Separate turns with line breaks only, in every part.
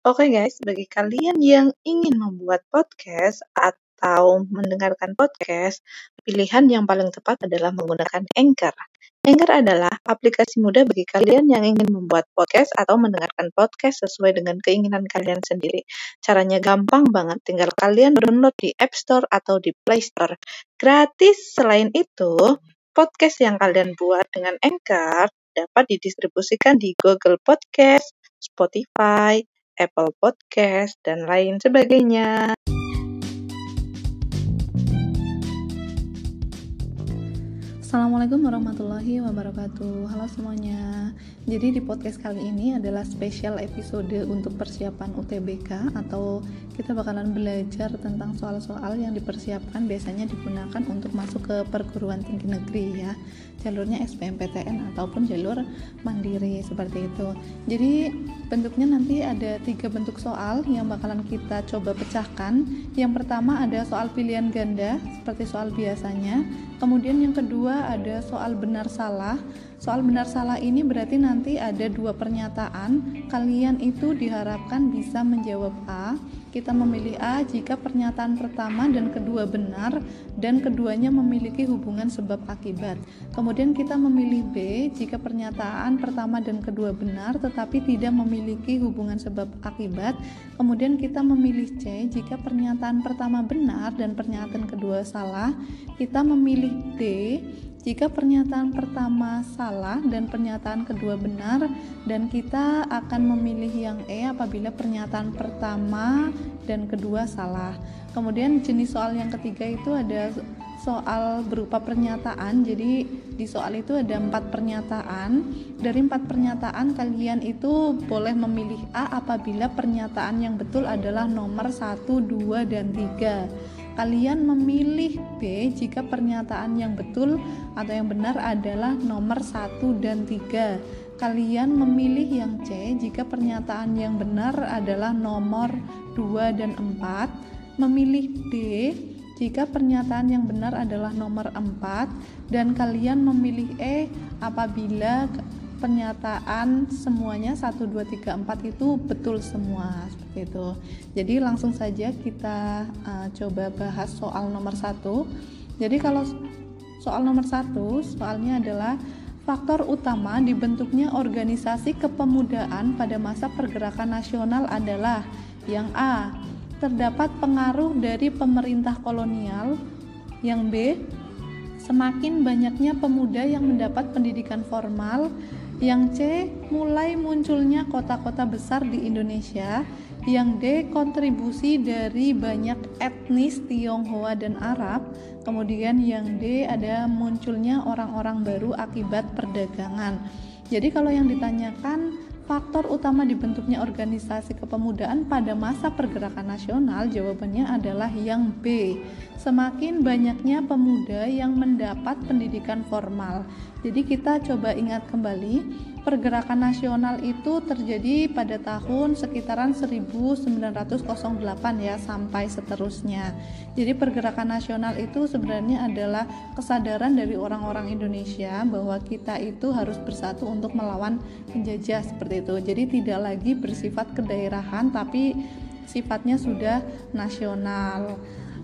Oke guys, bagi kalian yang ingin membuat podcast atau mendengarkan podcast, pilihan yang paling tepat adalah menggunakan Anchor. Anchor adalah aplikasi mudah bagi kalian yang ingin membuat podcast atau mendengarkan podcast sesuai dengan keinginan kalian sendiri. Caranya gampang banget, tinggal kalian download di App Store atau di Play Store. Gratis. Selain itu, podcast yang kalian buat dengan Anchor dapat didistribusikan di Google Podcast, Spotify, Apple Podcast, dan lain sebagainya.
Assalamualaikum warahmatullahi wabarakatuh Halo semuanya Jadi di podcast kali ini adalah spesial episode untuk persiapan UTBK Atau kita bakalan belajar tentang soal-soal yang dipersiapkan Biasanya digunakan untuk masuk ke perguruan tinggi negeri ya. Jalurnya SBMPTN ataupun jalur mandiri seperti itu. Jadi bentuknya nanti ada tiga bentuk soal yang bakalan kita coba pecahkan. Yang pertama ada soal pilihan ganda seperti soal biasanya. Kemudian yang kedua ada soal benar salah. Soal benar salah ini berarti nanti ada dua pernyataan. Kalian itu diharapkan bisa menjawab A. Kita memilih A jika pernyataan pertama dan kedua benar dan keduanya memiliki hubungan sebab akibat. Kemudian kita memilih B jika pernyataan pertama dan kedua benar tetapi tidak memiliki hubungan sebab akibat. Kemudian kita memilih C jika pernyataan pertama benar dan pernyataan kedua salah. Kita memilih D jika pernyataan pertama salah dan pernyataan kedua benar dan kita akan memilih yang E apabila pernyataan pertama dan kedua salah. Kemudian jenis soal yang ketiga itu ada soal berupa pernyataan. Jadi di soal itu ada empat pernyataan. Dari empat pernyataan kalian itu boleh memilih A apabila pernyataan yang betul adalah nomor 1, 2, dan 3 kalian memilih B jika pernyataan yang betul atau yang benar adalah nomor 1 dan 3 kalian memilih yang C jika pernyataan yang benar adalah nomor 2 dan 4 memilih D jika pernyataan yang benar adalah nomor 4 dan kalian memilih E apabila pernyataan semuanya 1 2 3 4 itu betul semua seperti itu. Jadi langsung saja kita uh, coba bahas soal nomor satu. Jadi kalau soal nomor satu soalnya adalah faktor utama dibentuknya organisasi kepemudaan pada masa pergerakan nasional adalah yang A terdapat pengaruh dari pemerintah kolonial, yang B semakin banyaknya pemuda yang mendapat pendidikan formal, yang C, mulai munculnya kota-kota besar di Indonesia. Yang D, kontribusi dari banyak etnis Tionghoa dan Arab. Kemudian yang D, ada munculnya orang-orang baru akibat perdagangan. Jadi kalau yang ditanyakan faktor utama dibentuknya organisasi kepemudaan pada masa pergerakan nasional? Jawabannya adalah yang B. Semakin banyaknya pemuda yang mendapat pendidikan formal. Jadi kita coba ingat kembali, pergerakan nasional itu terjadi pada tahun sekitaran 1908 ya sampai seterusnya. Jadi pergerakan nasional itu sebenarnya adalah kesadaran dari orang-orang Indonesia bahwa kita itu harus bersatu untuk melawan penjajah seperti itu. Jadi tidak lagi bersifat kedaerahan tapi sifatnya sudah nasional.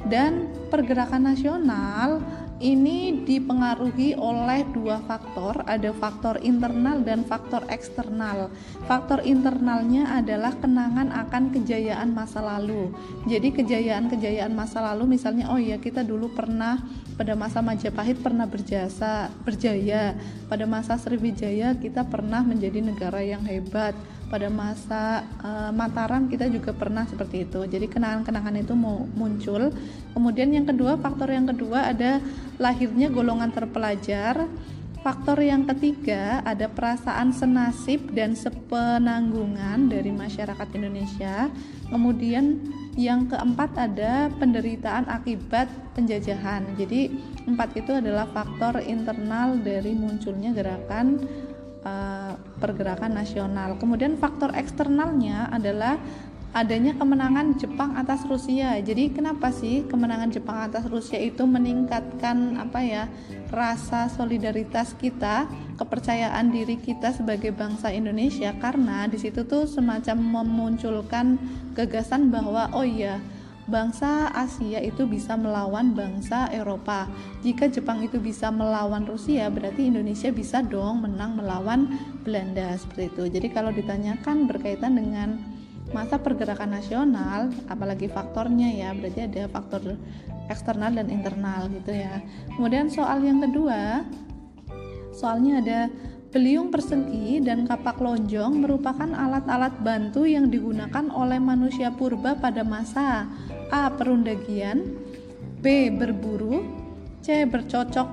Dan pergerakan nasional ini dipengaruhi oleh dua faktor, ada faktor internal dan faktor eksternal. Faktor internalnya adalah kenangan akan kejayaan masa lalu. Jadi kejayaan-kejayaan masa lalu misalnya oh ya kita dulu pernah pada masa Majapahit pernah berjasa, berjaya. Pada masa Sriwijaya kita pernah menjadi negara yang hebat pada masa uh, Mataram kita juga pernah seperti itu. Jadi kenangan-kenangan itu mau muncul. Kemudian yang kedua, faktor yang kedua ada lahirnya golongan terpelajar. Faktor yang ketiga ada perasaan senasib dan sepenanggungan dari masyarakat Indonesia. Kemudian yang keempat ada penderitaan akibat penjajahan. Jadi empat itu adalah faktor internal dari munculnya gerakan uh, pergerakan nasional. Kemudian faktor eksternalnya adalah adanya kemenangan Jepang atas Rusia. Jadi kenapa sih kemenangan Jepang atas Rusia itu meningkatkan apa ya rasa solidaritas kita, kepercayaan diri kita sebagai bangsa Indonesia karena di situ tuh semacam memunculkan gagasan bahwa oh iya bangsa Asia itu bisa melawan bangsa Eropa. Jika Jepang itu bisa melawan Rusia, berarti Indonesia bisa dong menang melawan Belanda seperti itu. Jadi kalau ditanyakan berkaitan dengan masa pergerakan nasional apalagi faktornya ya berarti ada faktor eksternal dan internal gitu ya kemudian soal yang kedua soalnya ada beliung persegi dan kapak lonjong merupakan alat-alat bantu yang digunakan oleh manusia purba pada masa A. perundagian B. berburu C. bercocok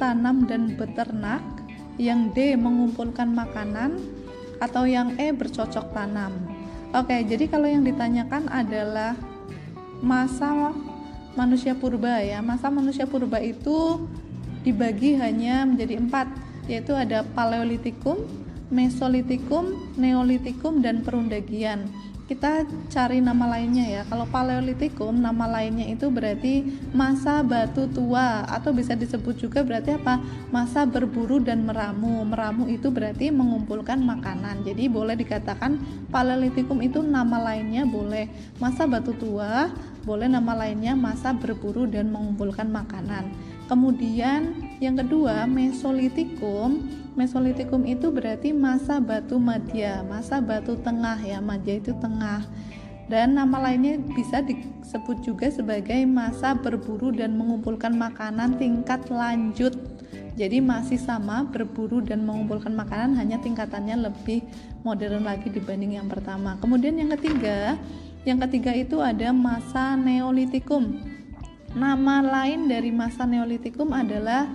tanam dan beternak yang D. mengumpulkan makanan atau yang E. bercocok tanam Oke, jadi kalau yang ditanyakan adalah masa manusia purba ya. Masa manusia purba itu dibagi hanya menjadi empat, yaitu ada Paleolitikum, Mesolitikum, Neolitikum, dan Perundagian kita cari nama lainnya ya. Kalau Paleolitikum nama lainnya itu berarti masa batu tua atau bisa disebut juga berarti apa? Masa berburu dan meramu. Meramu itu berarti mengumpulkan makanan. Jadi boleh dikatakan Paleolitikum itu nama lainnya boleh masa batu tua, boleh nama lainnya masa berburu dan mengumpulkan makanan. Kemudian yang kedua Mesolitikum Mesolitikum itu berarti masa batu madya, masa batu tengah ya, madya itu tengah. Dan nama lainnya bisa disebut juga sebagai masa berburu dan mengumpulkan makanan tingkat lanjut. Jadi masih sama berburu dan mengumpulkan makanan hanya tingkatannya lebih modern lagi dibanding yang pertama. Kemudian yang ketiga, yang ketiga itu ada masa Neolitikum. Nama lain dari masa Neolitikum adalah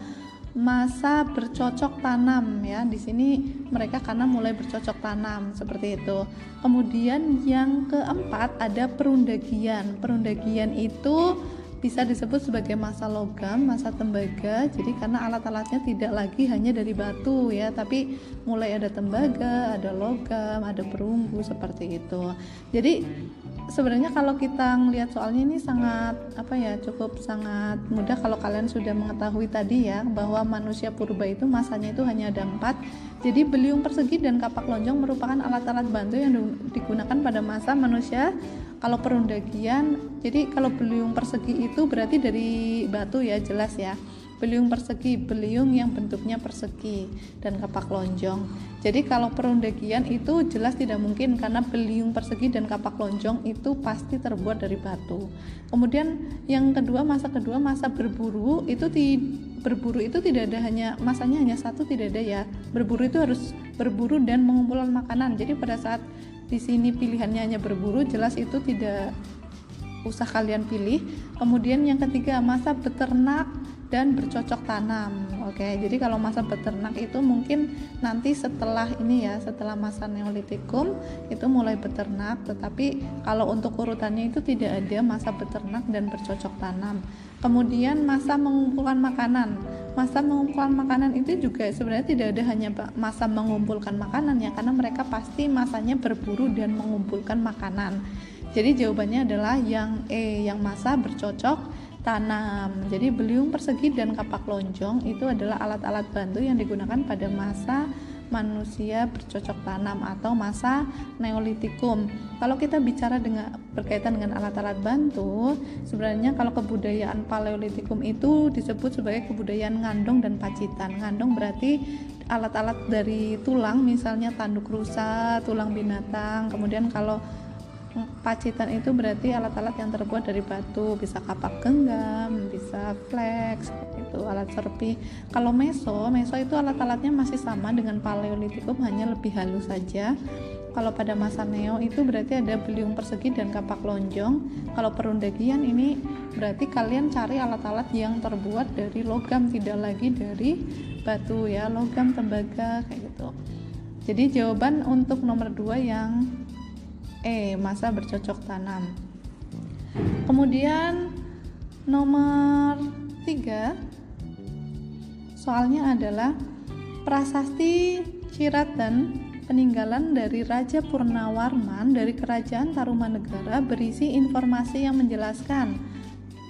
masa bercocok tanam ya di sini mereka karena mulai bercocok tanam seperti itu kemudian yang keempat ada perundagian perundagian itu bisa disebut sebagai masa logam, masa tembaga. Jadi karena alat-alatnya tidak lagi hanya dari batu ya, tapi mulai ada tembaga, ada logam, ada perunggu seperti itu. Jadi sebenarnya kalau kita melihat soalnya ini sangat apa ya cukup sangat mudah kalau kalian sudah mengetahui tadi ya bahwa manusia purba itu masanya itu hanya ada empat. Jadi beliung persegi dan kapak lonjong merupakan alat-alat bantu yang digunakan pada masa manusia. Kalau perundagian jadi kalau beliung persegi itu berarti dari batu ya jelas ya beliung persegi beliung yang bentuknya persegi dan kapak lonjong. Jadi kalau perundagian itu jelas tidak mungkin karena beliung persegi dan kapak lonjong itu pasti terbuat dari batu. Kemudian yang kedua masa kedua masa berburu itu di berburu itu tidak ada hanya masanya hanya satu tidak ada ya. Berburu itu harus berburu dan mengumpulkan makanan. Jadi pada saat di sini pilihannya hanya berburu jelas itu tidak usah kalian pilih. Kemudian yang ketiga masa beternak dan bercocok tanam. Oke, jadi kalau masa beternak itu mungkin nanti setelah ini ya, setelah masa Neolitikum itu mulai beternak, tetapi kalau untuk urutannya itu tidak ada masa beternak dan bercocok tanam. Kemudian masa mengumpulkan makanan. Masa mengumpulkan makanan itu juga sebenarnya tidak ada hanya masa mengumpulkan makanan ya, karena mereka pasti masanya berburu dan mengumpulkan makanan. Jadi jawabannya adalah yang E, yang masa bercocok tanam. Jadi beliung persegi dan kapak lonjong itu adalah alat-alat bantu yang digunakan pada masa manusia bercocok tanam atau masa Neolitikum. Kalau kita bicara dengan berkaitan dengan alat-alat bantu, sebenarnya kalau kebudayaan Paleolitikum itu disebut sebagai kebudayaan ngandong dan pacitan. Ngandong berarti alat-alat dari tulang, misalnya tanduk rusa, tulang binatang. Kemudian kalau pacitan itu berarti alat-alat yang terbuat dari batu. Bisa kapak genggam bisa flex itu alat serpi. Kalau meso meso itu alat-alatnya masih sama dengan paleolitikum hanya lebih halus saja. Kalau pada masa neo itu berarti ada beliung persegi dan kapak lonjong. Kalau perundagian ini berarti kalian cari alat-alat yang terbuat dari logam tidak lagi dari batu ya logam tembaga kayak gitu. Jadi jawaban untuk nomor dua yang E. Masa bercocok tanam. Kemudian nomor 3 soalnya adalah prasasti Cirat dan peninggalan dari Raja Purnawarman dari Kerajaan Tarumanegara berisi informasi yang menjelaskan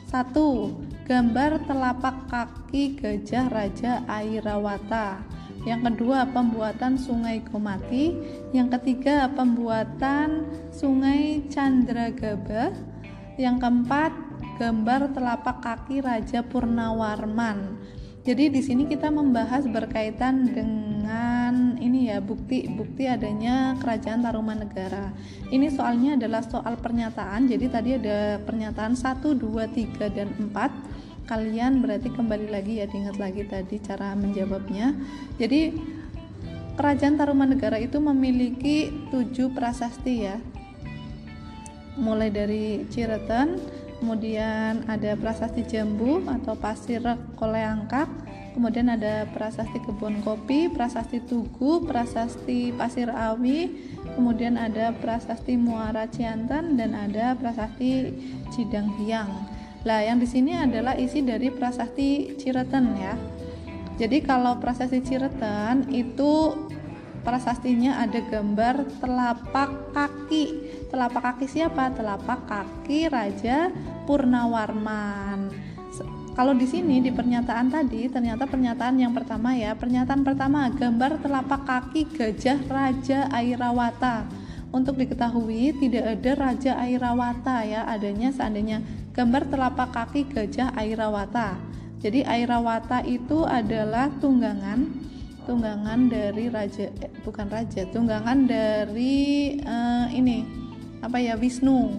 satu Gambar telapak kaki gajah Raja Airawata yang kedua pembuatan sungai Komati yang ketiga pembuatan sungai Chandragaba yang keempat gambar telapak kaki Raja Purnawarman jadi di sini kita membahas berkaitan dengan ini ya bukti-bukti adanya kerajaan Tarumanegara. Ini soalnya adalah soal pernyataan. Jadi tadi ada pernyataan 1, 2, 3 dan 4. Kalian berarti kembali lagi ya diingat lagi tadi cara menjawabnya. Jadi kerajaan Tarumanegara itu memiliki tujuh prasasti ya. Mulai dari Ciretan, kemudian ada prasasti Jambu atau Pasir Koleangkak, kemudian ada prasasti Kebun Kopi, prasasti Tugu, prasasti Pasir Awi, kemudian ada prasasti Muara Ciantan dan ada prasasti Cidang Hiang. Lah, yang di sini adalah isi dari prasasti Ciretan ya. Jadi kalau prasasti Ciretan itu prasastinya ada gambar telapak kaki. Telapak kaki siapa? Telapak kaki Raja Purnawarman. Kalau di sini di pernyataan tadi ternyata pernyataan yang pertama ya. Pernyataan pertama gambar telapak kaki gajah Raja Airawata. Untuk diketahui tidak ada Raja Airawata ya adanya seandainya gambar telapak kaki gajah Airawata. Jadi Airawata itu adalah tunggangan tunggangan dari raja eh, bukan raja tunggangan dari uh, ini apa ya Wisnu.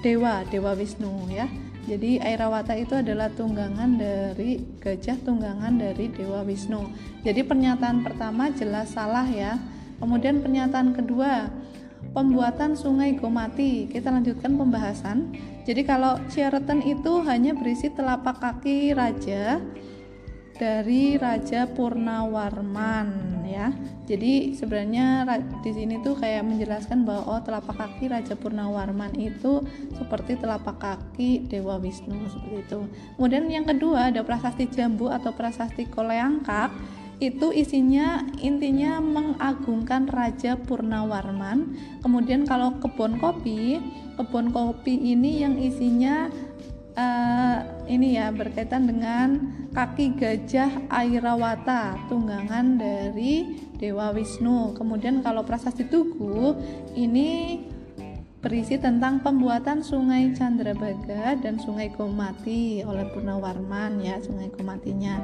Dewa dewa Wisnu ya. Jadi Airawata itu adalah tunggangan dari gajah tunggangan dari dewa Wisnu. Jadi pernyataan pertama jelas salah ya. Kemudian pernyataan kedua pembuatan sungai Gomati kita lanjutkan pembahasan jadi kalau Ciaretan itu hanya berisi telapak kaki raja dari Raja Purnawarman ya. Jadi sebenarnya di sini tuh kayak menjelaskan bahwa oh telapak kaki Raja Purnawarman itu seperti telapak kaki Dewa Wisnu seperti itu. Kemudian yang kedua ada prasasti Jambu atau prasasti Koleangkak itu isinya intinya mengagungkan Raja Purnawarman. Kemudian kalau kebun kopi, kebun kopi ini yang isinya uh, ini ya berkaitan dengan kaki gajah Airawata tunggangan dari Dewa Wisnu kemudian kalau prasasti Tugu ini berisi tentang pembuatan sungai Chandrabaga dan sungai Komati oleh Purnawarman ya sungai Komatinya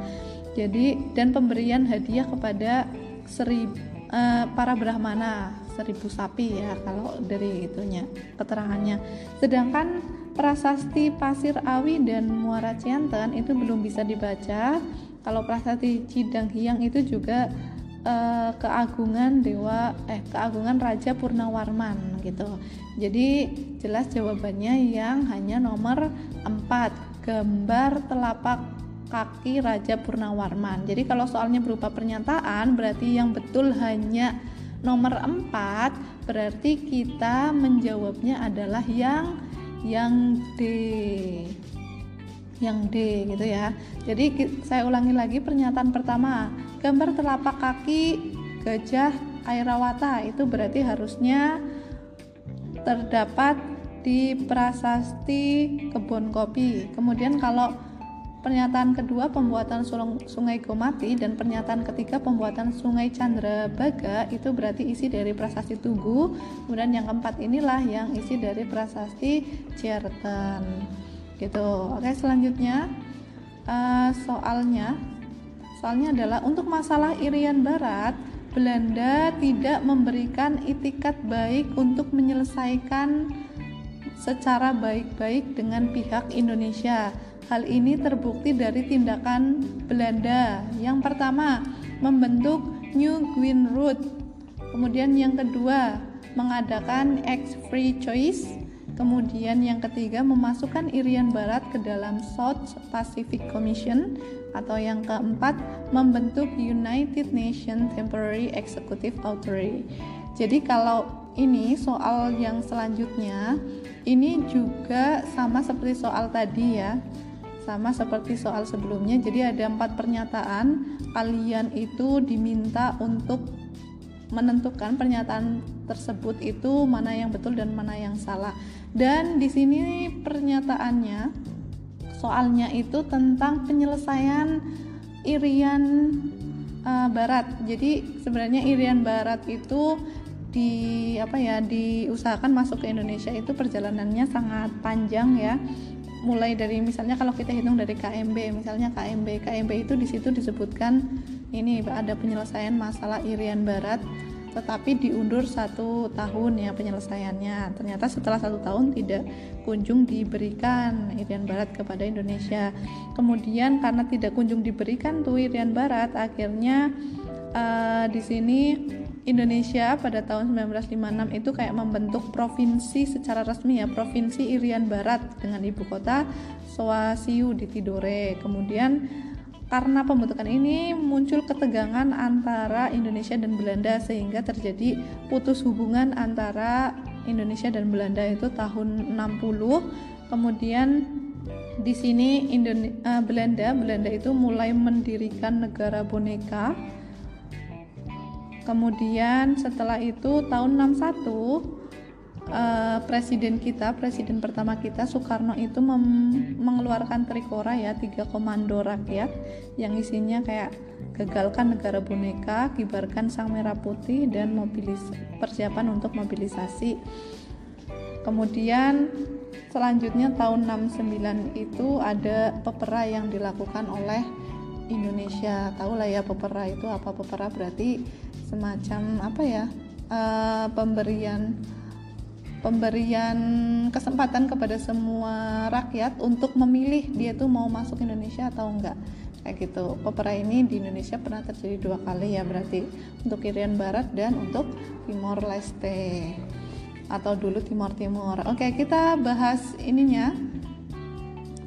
jadi dan pemberian hadiah kepada seribu uh, para Brahmana seribu sapi ya kalau dari itunya keterangannya sedangkan prasasti Pasir Awi dan Muara Cianten itu belum bisa dibaca. Kalau prasasti Cidang Hiang itu juga uh, keagungan dewa eh keagungan Raja Purnawarman gitu. Jadi jelas jawabannya yang hanya nomor 4 gambar telapak kaki Raja Purnawarman. Jadi kalau soalnya berupa pernyataan berarti yang betul hanya nomor 4 berarti kita menjawabnya adalah yang yang D. Yang D gitu ya. Jadi saya ulangi lagi pernyataan pertama. Gambar telapak kaki gajah Airawata itu berarti harusnya terdapat di prasasti kebun kopi. Kemudian kalau Pernyataan kedua pembuatan sungai Gomati dan pernyataan ketiga pembuatan sungai Chandrabaga itu berarti isi dari prasasti Tugu. Kemudian yang keempat inilah yang isi dari prasasti Ciartan. Gitu. Oke, selanjutnya uh, soalnya soalnya adalah untuk masalah Irian Barat Belanda tidak memberikan itikat baik untuk menyelesaikan secara baik-baik dengan pihak Indonesia Hal ini terbukti dari tindakan Belanda. Yang pertama, membentuk New Green Route. Kemudian yang kedua, mengadakan X Free Choice. Kemudian yang ketiga, memasukkan Irian Barat ke dalam South Pacific Commission atau yang keempat, membentuk United Nations Temporary Executive Authority. Jadi kalau ini soal yang selanjutnya ini juga sama seperti soal tadi ya sama seperti soal sebelumnya jadi ada empat pernyataan kalian itu diminta untuk menentukan pernyataan tersebut itu mana yang betul dan mana yang salah. Dan di sini pernyataannya soalnya itu tentang penyelesaian Irian uh, Barat. Jadi sebenarnya Irian Barat itu di apa ya diusahakan masuk ke Indonesia itu perjalanannya sangat panjang ya mulai dari misalnya kalau kita hitung dari KMB misalnya KMB KMB itu di situ disebutkan ini ada penyelesaian masalah Irian Barat tetapi diundur satu tahun ya penyelesaiannya. Ternyata setelah satu tahun tidak kunjung diberikan Irian Barat kepada Indonesia. Kemudian karena tidak kunjung diberikan tuh Irian Barat akhirnya uh, di sini Indonesia pada tahun 1956 itu kayak membentuk provinsi secara resmi ya, Provinsi Irian Barat dengan ibu kota Swasiu di Tidore. Kemudian karena pembentukan ini muncul ketegangan antara Indonesia dan Belanda sehingga terjadi putus hubungan antara Indonesia dan Belanda itu tahun 60. Kemudian di sini Indone uh, Belanda Belanda itu mulai mendirikan negara boneka kemudian setelah itu tahun 61 uh, eh, presiden kita presiden pertama kita Soekarno itu mengeluarkan Trikora ya tiga komando rakyat yang isinya kayak gagalkan negara boneka kibarkan sang merah putih dan mobilis persiapan untuk mobilisasi. Kemudian selanjutnya tahun 69 itu ada pepera yang dilakukan oleh Indonesia. Tahu lah ya pepera itu apa? Pepera berarti semacam apa ya uh, pemberian pemberian kesempatan kepada semua rakyat untuk memilih dia tuh mau masuk Indonesia atau enggak. Kayak gitu. Opera ini di Indonesia pernah terjadi dua kali ya berarti untuk Irian Barat dan untuk Timor Leste atau dulu Timor Timur. Oke kita bahas ininya.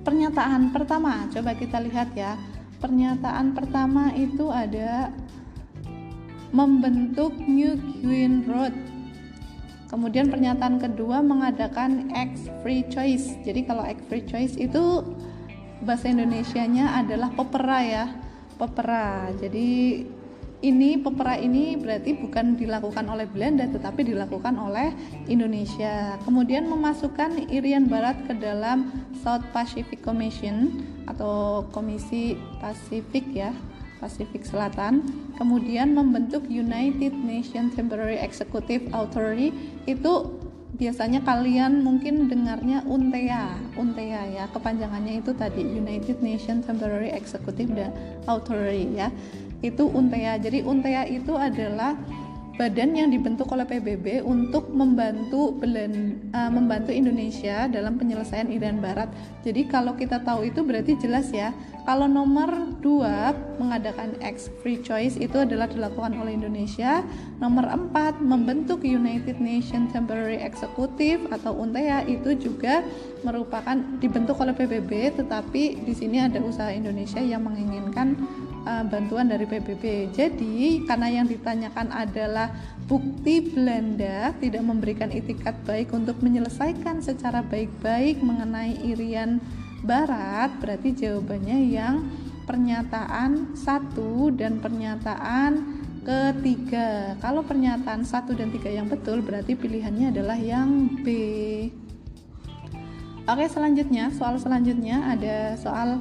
Pernyataan pertama. Coba kita lihat ya. Pernyataan pertama itu ada membentuk New Queen Road. Kemudian pernyataan kedua mengadakan X Free Choice. Jadi kalau X Free Choice itu bahasa Indonesianya adalah pepera ya, pepera. Jadi ini pepera ini berarti bukan dilakukan oleh Belanda tetapi dilakukan oleh Indonesia. Kemudian memasukkan Irian Barat ke dalam South Pacific Commission atau Komisi Pasifik ya Pasifik Selatan, kemudian membentuk United Nations Temporary Executive Authority itu biasanya kalian mungkin dengarnya UNTEA, UNTEA ya, kepanjangannya itu tadi United Nations Temporary Executive Authority ya. Itu UNTEA. Jadi UNTEA itu adalah badan yang dibentuk oleh PBB untuk membantu Belen, uh, membantu Indonesia dalam penyelesaian Irian Barat. Jadi kalau kita tahu itu berarti jelas ya. Kalau nomor 2 mengadakan X Free Choice itu adalah dilakukan oleh Indonesia. Nomor 4 membentuk United Nations Temporary Executive atau UNTEA itu juga merupakan dibentuk oleh PBB tetapi di sini ada usaha Indonesia yang menginginkan uh, bantuan dari PBB. Jadi karena yang ditanyakan adalah bukti Belanda tidak memberikan itikat baik untuk menyelesaikan secara baik-baik mengenai Irian Barat, berarti jawabannya yang pernyataan satu dan pernyataan ketiga. Kalau pernyataan satu dan tiga yang betul, berarti pilihannya adalah yang B. Oke, selanjutnya soal selanjutnya ada soal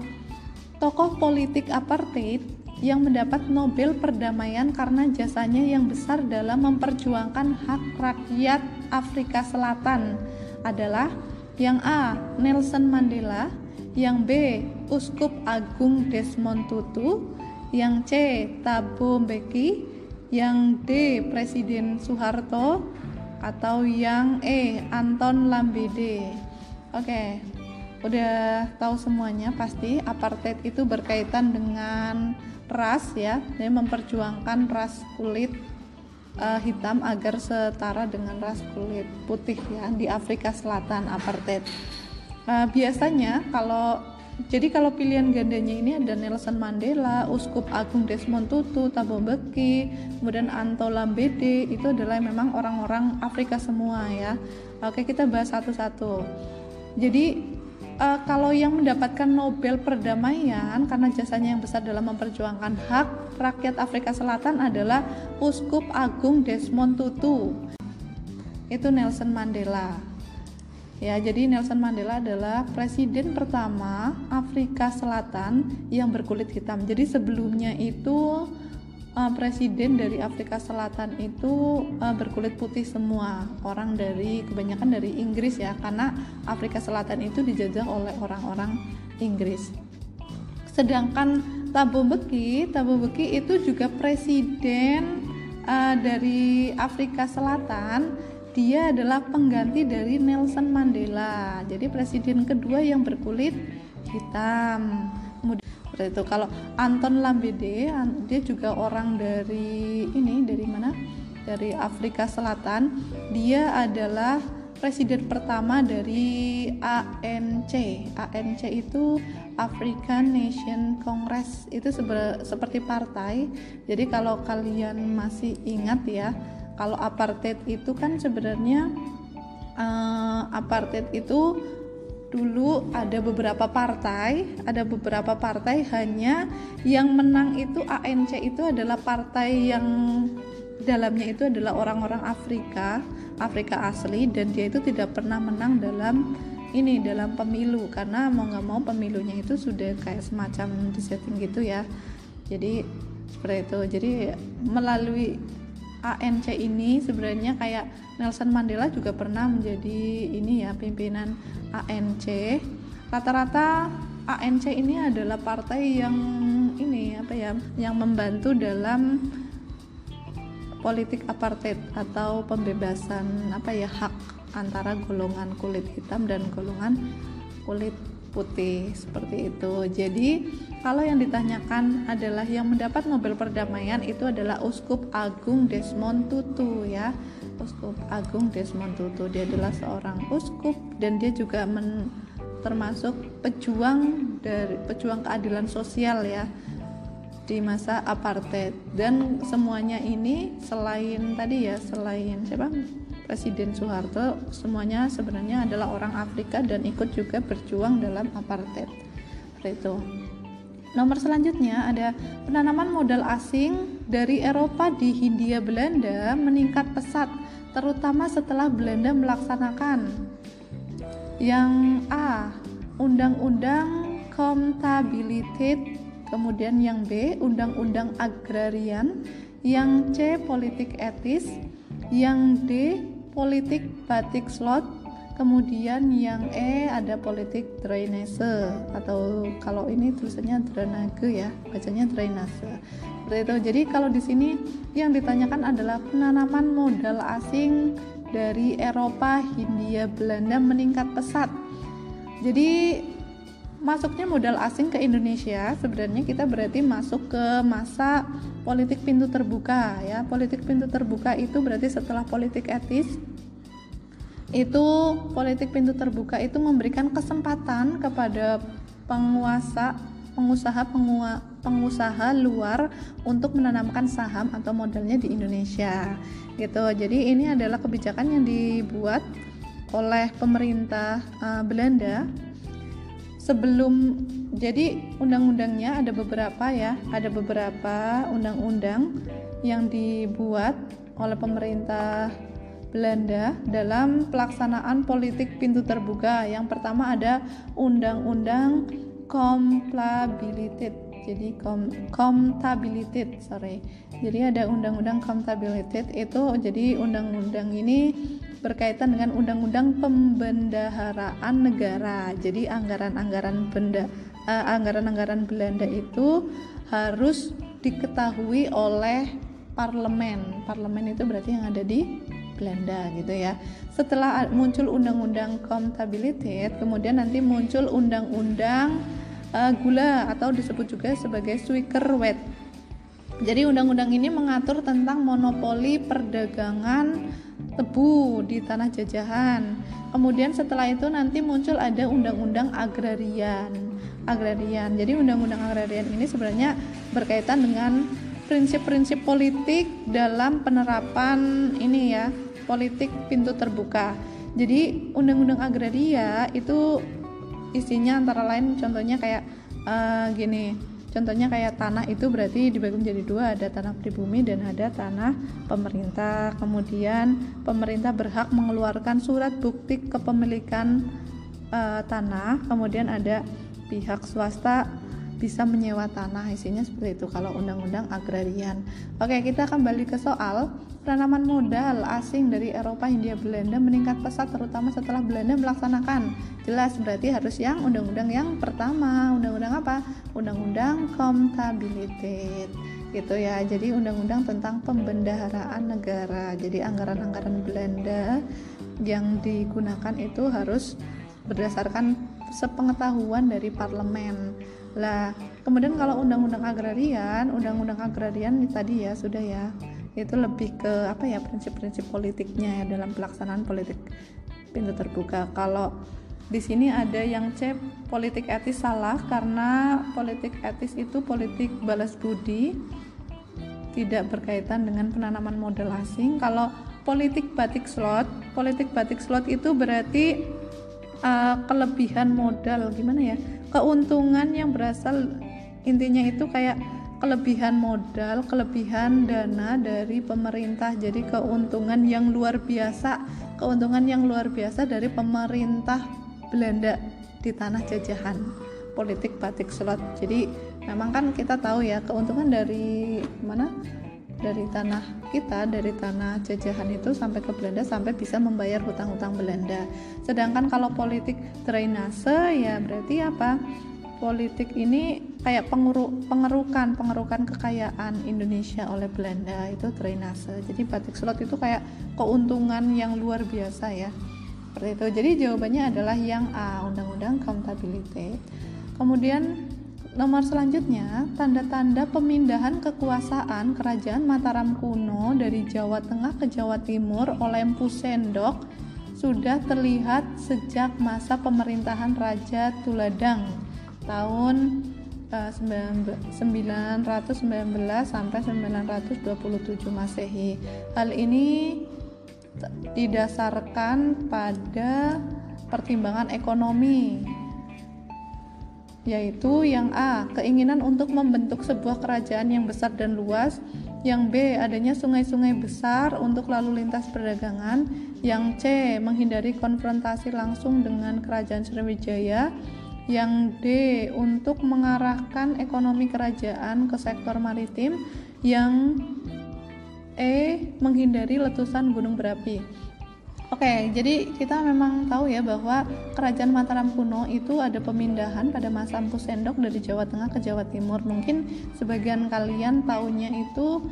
tokoh politik apartheid yang mendapat Nobel Perdamaian karena jasanya yang besar dalam memperjuangkan hak rakyat Afrika Selatan adalah yang A. Nelson Mandela, yang B. Uskup Agung Desmond Tutu, yang C. Thabo Mbeki, yang D. Presiden Soeharto, atau yang E. Anton Lambede. Oke, udah tahu semuanya pasti apartheid itu berkaitan dengan ras ya jadi memperjuangkan ras kulit uh, hitam agar setara dengan ras kulit putih ya di Afrika Selatan apartheid uh, biasanya kalau jadi kalau pilihan gandanya ini ada Nelson Mandela, Uskup Agung Desmond Tutu, Thabo Mbeki, kemudian Anto Lambede itu adalah memang orang-orang Afrika semua ya. Oke kita bahas satu-satu. Jadi uh, kalau yang mendapatkan Nobel perdamaian karena jasanya yang besar dalam memperjuangkan hak rakyat Afrika Selatan adalah Uskup Agung Desmond Tutu. Itu Nelson Mandela. Ya, jadi Nelson Mandela adalah presiden pertama Afrika Selatan yang berkulit hitam. Jadi sebelumnya itu uh, presiden dari Afrika Selatan itu uh, berkulit putih semua. Orang dari kebanyakan dari Inggris ya karena Afrika Selatan itu dijajah oleh orang-orang Inggris. Sedangkan Thabo Mbeki Thabo Mbeki itu juga presiden uh, dari Afrika Selatan. Dia adalah pengganti dari Nelson Mandela. Jadi presiden kedua yang berkulit hitam seperti itu. Kalau Anton Lambede dia juga orang dari ini dari mana? Dari Afrika Selatan. Dia adalah presiden pertama dari ANC ANC itu African Nation Congress. Itu seperti partai. Jadi kalau kalian masih ingat ya kalau apartheid itu kan sebenarnya uh, apartheid itu dulu ada beberapa partai, ada beberapa partai hanya yang menang itu ANC itu adalah partai yang dalamnya itu adalah orang-orang Afrika, Afrika asli dan dia itu tidak pernah menang dalam ini dalam pemilu karena mau nggak mau pemilunya itu sudah kayak semacam disetting gitu ya. Jadi seperti itu. Jadi melalui ANC ini sebenarnya kayak Nelson Mandela juga pernah menjadi ini ya pimpinan ANC. Rata-rata ANC ini adalah partai yang ini apa ya yang membantu dalam politik apartheid atau pembebasan apa ya hak antara golongan kulit hitam dan golongan kulit putih seperti itu. Jadi kalau yang ditanyakan adalah yang mendapat Nobel perdamaian itu adalah Uskup Agung Desmond Tutu ya. Uskup Agung Desmond Tutu dia adalah seorang uskup dan dia juga men, termasuk pejuang dari pejuang keadilan sosial ya di masa apartheid dan semuanya ini selain tadi ya selain siapa Presiden Soeharto semuanya sebenarnya adalah orang Afrika dan ikut juga berjuang dalam apartheid. Itu. Nomor selanjutnya ada penanaman modal asing dari Eropa di Hindia Belanda meningkat pesat terutama setelah Belanda melaksanakan yang A Undang-Undang Contabiliteit kemudian yang B Undang-Undang Agrarian yang C Politik Etis yang D politik batik slot kemudian yang E ada politik drainase atau kalau ini tulisannya drainage ya bacanya drainase. Seperti itu. Jadi kalau di sini yang ditanyakan adalah penanaman modal asing dari Eropa Hindia Belanda meningkat pesat. Jadi masuknya modal asing ke Indonesia sebenarnya kita berarti masuk ke masa politik pintu terbuka ya. Politik pintu terbuka itu berarti setelah politik etis itu politik pintu terbuka itu memberikan kesempatan kepada penguasa pengusaha pengua, pengusaha luar untuk menanamkan saham atau modalnya di Indonesia gitu. Jadi ini adalah kebijakan yang dibuat oleh pemerintah uh, Belanda sebelum jadi undang-undangnya ada beberapa ya ada beberapa undang-undang yang dibuat oleh pemerintah Belanda dalam pelaksanaan politik pintu terbuka. Yang pertama ada undang-undang Compliability jadi kom sorry. Jadi ada undang-undang comtability itu jadi undang-undang ini berkaitan dengan undang-undang pembendaharaan negara. Jadi anggaran-anggaran benda uh, anggaran-anggaran Belanda itu harus diketahui oleh parlemen. Parlemen itu berarti yang ada di Belanda gitu ya. Setelah muncul undang-undang comtability kemudian nanti muncul undang-undang uh, gula atau disebut juga sebagai Weight. Jadi undang-undang ini mengatur tentang monopoli perdagangan tebu di tanah jajahan. Kemudian setelah itu nanti muncul ada undang-undang agrarian. Agrarian. Jadi undang-undang agrarian ini sebenarnya berkaitan dengan prinsip-prinsip politik dalam penerapan ini ya, politik pintu terbuka. Jadi undang-undang agraria itu isinya antara lain contohnya kayak uh, gini contohnya kayak tanah itu berarti dibagi menjadi dua ada tanah pribumi dan ada tanah pemerintah. Kemudian pemerintah berhak mengeluarkan surat bukti kepemilikan uh, tanah. Kemudian ada pihak swasta bisa menyewa tanah isinya seperti itu kalau undang-undang agrarian oke kita kembali ke soal penanaman modal asing dari Eropa, Hindia, Belanda meningkat pesat terutama setelah Belanda melaksanakan. Jelas berarti harus yang undang-undang yang pertama. Undang-undang apa? Undang-undang Kontabilitas. Gitu ya. Jadi undang-undang tentang pembendaharaan negara. Jadi anggaran-anggaran Belanda yang digunakan itu harus berdasarkan sepengetahuan dari parlemen. Lah, kemudian kalau undang-undang agrarian, undang-undang agrarian tadi ya sudah ya. Itu lebih ke apa ya prinsip-prinsip politiknya ya dalam pelaksanaan politik pintu terbuka. Kalau di sini ada yang C politik etis salah karena politik etis itu politik balas budi tidak berkaitan dengan penanaman modal asing. Kalau politik batik slot politik batik slot itu berarti uh, kelebihan modal gimana ya keuntungan yang berasal intinya itu kayak kelebihan modal, kelebihan dana dari pemerintah. Jadi keuntungan yang luar biasa, keuntungan yang luar biasa dari pemerintah Belanda di tanah jajahan politik batik slot. Jadi memang kan kita tahu ya keuntungan dari mana? Dari tanah kita, dari tanah jajahan itu sampai ke Belanda sampai bisa membayar hutang-hutang Belanda. Sedangkan kalau politik drainase ya berarti apa? politik ini kayak penguruk pengerukan pengerukan kekayaan Indonesia oleh Belanda itu drainase jadi batik slot itu kayak keuntungan yang luar biasa ya seperti itu jadi jawabannya adalah yang A undang-undang accountability kemudian nomor selanjutnya tanda-tanda pemindahan kekuasaan kerajaan Mataram kuno dari Jawa Tengah ke Jawa Timur oleh Empu Sendok sudah terlihat sejak masa pemerintahan Raja Tuladang tahun uh, 919 sampai 927 Masehi. Hal ini didasarkan pada pertimbangan ekonomi yaitu yang A, keinginan untuk membentuk sebuah kerajaan yang besar dan luas, yang B, adanya sungai-sungai besar untuk lalu lintas perdagangan, yang C, menghindari konfrontasi langsung dengan kerajaan Sriwijaya, yang D untuk mengarahkan ekonomi kerajaan ke sektor maritim, yang E menghindari letusan gunung berapi. Oke, jadi kita memang tahu ya bahwa kerajaan Mataram kuno itu ada pemindahan pada masa Empu Sendok dari Jawa Tengah ke Jawa Timur. Mungkin sebagian kalian tahunya itu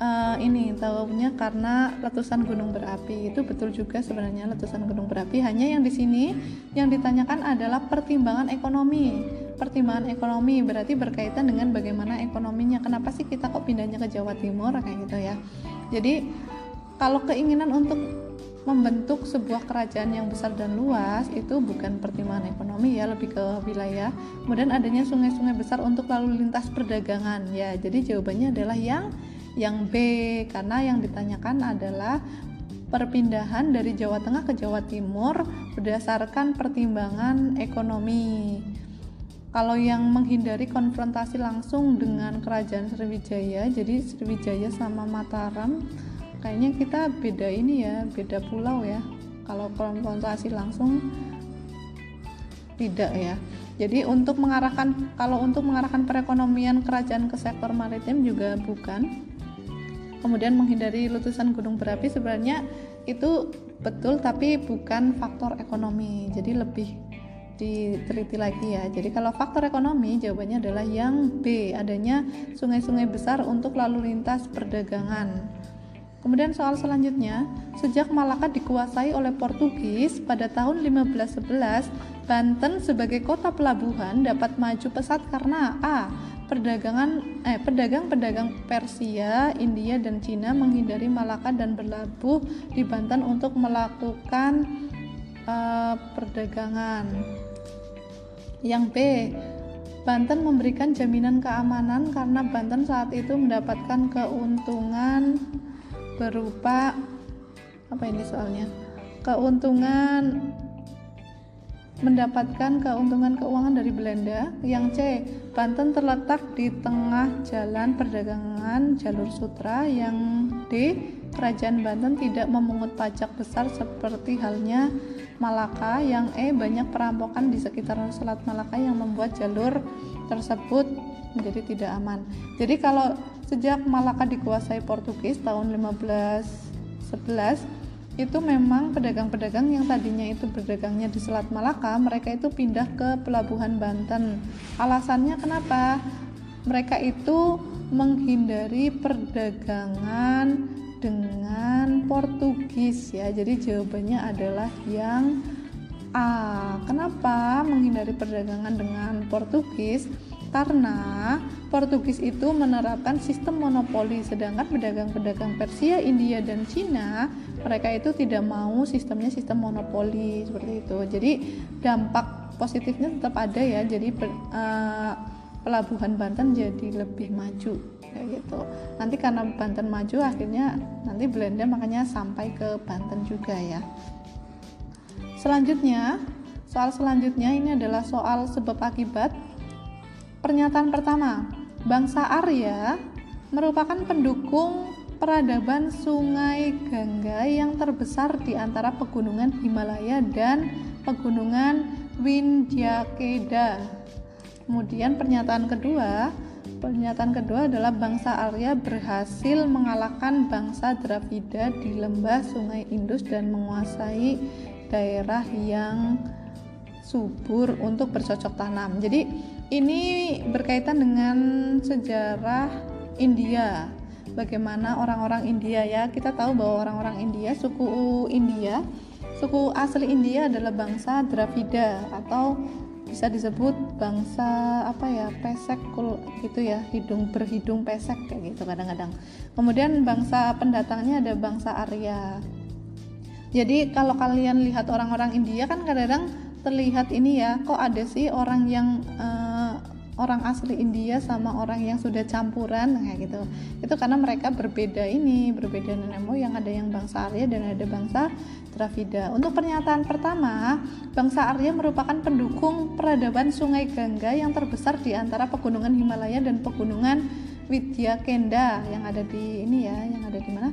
uh, ini tahunya karena letusan gunung berapi. Itu betul juga sebenarnya letusan gunung berapi. Hanya yang di sini yang ditanyakan adalah pertimbangan ekonomi. Pertimbangan ekonomi berarti berkaitan dengan bagaimana ekonominya. Kenapa sih kita kok pindahnya ke Jawa Timur kayak gitu ya. Jadi kalau keinginan untuk membentuk sebuah kerajaan yang besar dan luas itu bukan pertimbangan ekonomi ya lebih ke wilayah kemudian adanya sungai-sungai besar untuk lalu lintas perdagangan ya jadi jawabannya adalah yang yang B karena yang ditanyakan adalah perpindahan dari Jawa Tengah ke Jawa Timur berdasarkan pertimbangan ekonomi. Kalau yang menghindari konfrontasi langsung dengan kerajaan Sriwijaya, jadi Sriwijaya sama Mataram kayaknya kita beda ini ya, beda pulau ya. Kalau konfrontasi langsung tidak ya. Jadi untuk mengarahkan kalau untuk mengarahkan perekonomian kerajaan ke sektor maritim juga bukan. Kemudian menghindari letusan gunung berapi sebenarnya itu betul tapi bukan faktor ekonomi. Jadi lebih diteliti lagi ya. Jadi kalau faktor ekonomi jawabannya adalah yang B. Adanya sungai-sungai besar untuk lalu lintas perdagangan Kemudian soal selanjutnya, sejak Malaka dikuasai oleh Portugis pada tahun 1511, Banten sebagai kota pelabuhan dapat maju pesat karena A perdagangan eh pedagang-pedagang Persia, India dan Cina menghindari Malaka dan berlabuh di Banten untuk melakukan uh, perdagangan. Yang B, Banten memberikan jaminan keamanan karena Banten saat itu mendapatkan keuntungan berupa apa ini soalnya? Keuntungan mendapatkan keuntungan keuangan dari Belanda. Yang C, Banten terletak di tengah jalan perdagangan jalur sutra. Yang D, Kerajaan Banten tidak memungut pajak besar seperti halnya Malaka. Yang E, banyak perampokan di sekitar Selat Malaka yang membuat jalur tersebut menjadi tidak aman. Jadi kalau sejak Malaka dikuasai Portugis tahun 1511 itu memang pedagang-pedagang yang tadinya itu berdagangnya di Selat Malaka, mereka itu pindah ke pelabuhan Banten. Alasannya kenapa? Mereka itu menghindari perdagangan dengan Portugis ya. Jadi jawabannya adalah yang A. Kenapa menghindari perdagangan dengan Portugis? Karena Portugis itu menerapkan sistem monopoli sedangkan pedagang-pedagang Persia, India dan Cina mereka itu tidak mau sistemnya sistem monopoli seperti itu. Jadi dampak positifnya tetap ada ya. Jadi uh, pelabuhan Banten jadi lebih maju kayak gitu. Nanti karena Banten maju akhirnya nanti Belanda makanya sampai ke Banten juga ya. Selanjutnya soal selanjutnya ini adalah soal sebab akibat Pernyataan pertama, bangsa Arya merupakan pendukung peradaban Sungai Gangga yang terbesar di antara pegunungan Himalaya dan pegunungan Windyakeda. Kemudian pernyataan kedua, pernyataan kedua adalah bangsa Arya berhasil mengalahkan bangsa Dravida di lembah Sungai Indus dan menguasai daerah yang subur untuk bercocok tanam. Jadi ini berkaitan dengan sejarah India. Bagaimana orang-orang India ya? Kita tahu bahwa orang-orang India, suku India, suku asli India adalah bangsa Dravida atau bisa disebut bangsa apa ya pesek gitu ya hidung berhidung pesek kayak gitu kadang-kadang kemudian bangsa pendatangnya ada bangsa Arya jadi kalau kalian lihat orang-orang India kan kadang-kadang terlihat ini ya kok ada sih orang yang uh, orang asli India sama orang yang sudah campuran kayak gitu. Itu karena mereka berbeda ini berbeda nenek moyang ada yang bangsa Arya dan ada bangsa Dravida untuk pernyataan pertama bangsa Arya merupakan pendukung peradaban Sungai Gangga yang terbesar di antara pegunungan Himalaya dan pegunungan Widya Kenda yang ada di ini ya yang ada di mana?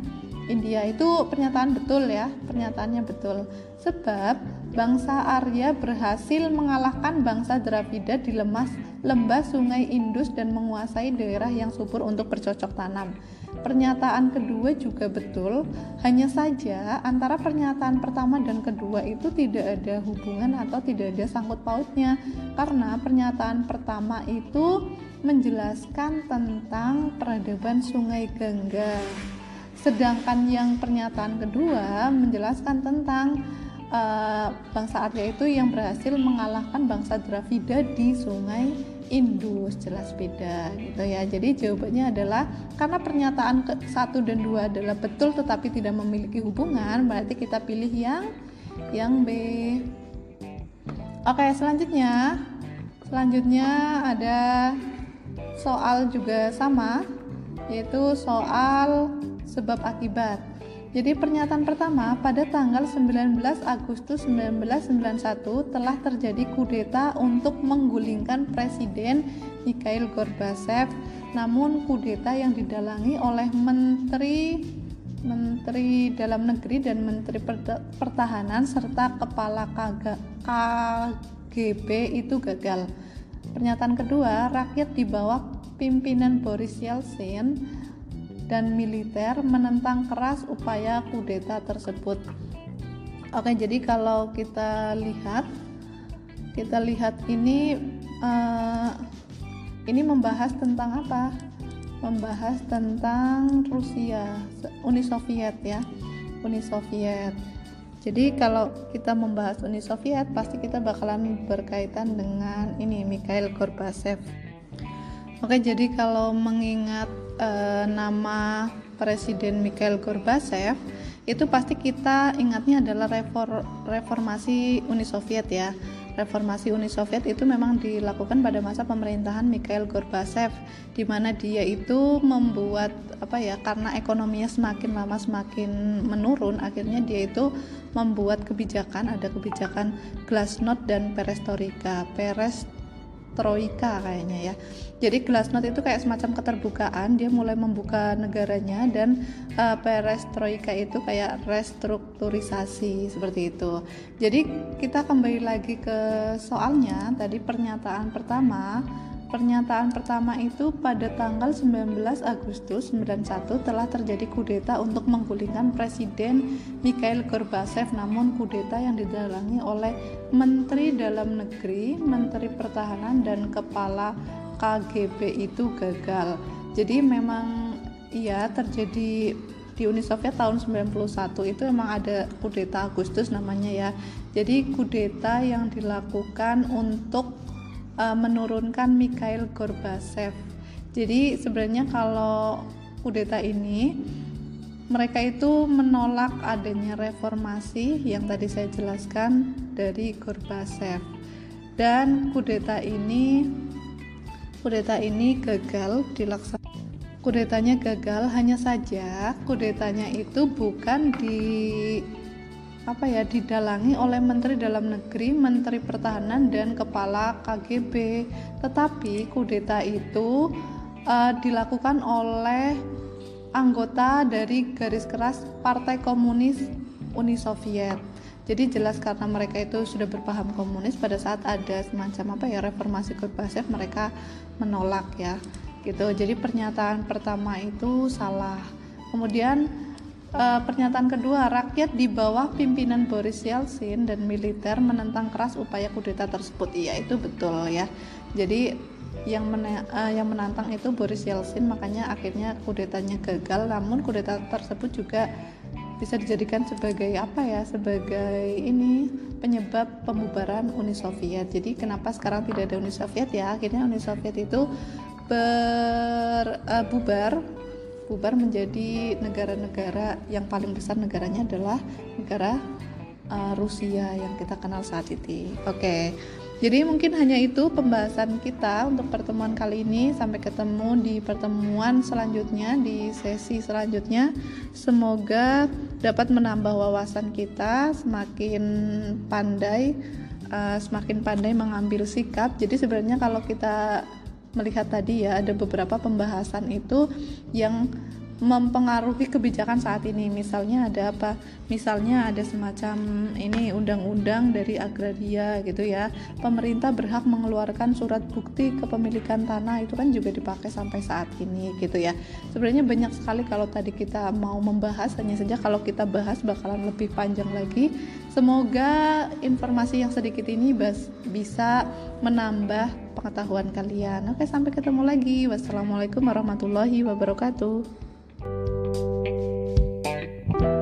India. Itu pernyataan betul ya pernyataannya betul. Sebab bangsa Arya berhasil mengalahkan bangsa Dravida di lemas lembah sungai Indus dan menguasai daerah yang subur untuk bercocok tanam. Pernyataan kedua juga betul, hanya saja antara pernyataan pertama dan kedua itu tidak ada hubungan atau tidak ada sangkut pautnya karena pernyataan pertama itu menjelaskan tentang peradaban Sungai Gangga. Sedangkan yang pernyataan kedua menjelaskan tentang uh, bangsa Arya itu yang berhasil mengalahkan bangsa Dravida di Sungai Indus. Jelas beda gitu ya. Jadi jawabannya adalah karena pernyataan ke satu dan dua adalah betul tetapi tidak memiliki hubungan berarti kita pilih yang yang B. Oke selanjutnya. Selanjutnya ada soal juga sama yaitu soal sebab akibat jadi pernyataan pertama pada tanggal 19 Agustus 1991 telah terjadi kudeta untuk menggulingkan Presiden Mikhail Gorbachev. Namun kudeta yang didalangi oleh Menteri Menteri Dalam Negeri dan Menteri Pertahanan serta Kepala KGB itu gagal. Pernyataan kedua, rakyat di bawah pimpinan Boris Yeltsin dan militer menentang keras upaya kudeta tersebut. Oke, jadi kalau kita lihat, kita lihat ini uh, ini membahas tentang apa? Membahas tentang Rusia, Uni Soviet ya, Uni Soviet. Jadi kalau kita membahas Uni Soviet, pasti kita bakalan berkaitan dengan ini Mikhail Gorbachev. Oke, jadi kalau mengingat uh, nama Presiden Mikhail Gorbachev itu pasti kita ingatnya adalah refor, reformasi Uni Soviet ya. Reformasi Uni Soviet itu memang dilakukan pada masa pemerintahan Mikhail Gorbachev di mana dia itu membuat apa ya karena ekonominya semakin lama semakin menurun akhirnya dia itu membuat kebijakan ada kebijakan glasnost dan perestroika perestroika kayaknya ya. Jadi glasnost itu kayak semacam keterbukaan dia mulai membuka negaranya dan uh, perestroika itu kayak restrukturisasi seperti itu. Jadi kita kembali lagi ke soalnya tadi pernyataan pertama Pernyataan pertama itu pada tanggal 19 Agustus 91 telah terjadi kudeta untuk menggulingkan Presiden Mikhail Gorbachev namun kudeta yang didalangi oleh Menteri Dalam Negeri, Menteri Pertahanan dan Kepala KGB itu gagal. Jadi memang iya terjadi di Uni Soviet tahun 91 itu emang ada kudeta Agustus namanya ya. Jadi kudeta yang dilakukan untuk uh, menurunkan Mikhail Gorbachev. Jadi sebenarnya kalau kudeta ini mereka itu menolak adanya reformasi yang tadi saya jelaskan dari Gorbachev. Dan kudeta ini kudeta ini gagal dilaksanakan. Kudetanya gagal hanya saja kudetanya itu bukan di apa ya didalangi oleh Menteri Dalam Negeri, Menteri Pertahanan dan Kepala KGB. Tetapi kudeta itu uh, dilakukan oleh anggota dari garis keras Partai Komunis Uni Soviet. Jadi jelas karena mereka itu sudah berpaham komunis pada saat ada semacam apa ya reformasi Gorbachev mereka menolak ya gitu. Jadi pernyataan pertama itu salah. Kemudian uh, pernyataan kedua, rakyat di bawah pimpinan Boris Yeltsin dan militer menentang keras upaya kudeta tersebut. Iya, itu betul ya. Jadi yang mena uh, yang menantang itu Boris Yeltsin, makanya akhirnya kudetanya gagal. Namun kudeta tersebut juga bisa dijadikan sebagai apa ya? Sebagai ini penyebab pembubaran Uni Soviet. Jadi kenapa sekarang tidak ada Uni Soviet ya? Akhirnya Uni Soviet itu berbubar uh, bubar menjadi negara-negara yang paling besar negaranya adalah negara uh, Rusia yang kita kenal saat ini. Oke. Okay. Jadi mungkin hanya itu pembahasan kita untuk pertemuan kali ini. Sampai ketemu di pertemuan selanjutnya di sesi selanjutnya. Semoga dapat menambah wawasan kita semakin pandai uh, semakin pandai mengambil sikap. Jadi sebenarnya kalau kita melihat tadi ya ada beberapa pembahasan itu yang mempengaruhi kebijakan saat ini. Misalnya ada apa? Misalnya ada semacam ini undang-undang dari agraria gitu ya. Pemerintah berhak mengeluarkan surat bukti kepemilikan tanah itu kan juga dipakai sampai saat ini gitu ya. Sebenarnya banyak sekali kalau tadi kita mau membahas hanya saja kalau kita bahas bakalan lebih panjang lagi. Semoga informasi yang sedikit ini bisa menambah pengetahuan kalian. Oke, sampai ketemu lagi. Wassalamualaikum warahmatullahi wabarakatuh. Thank you.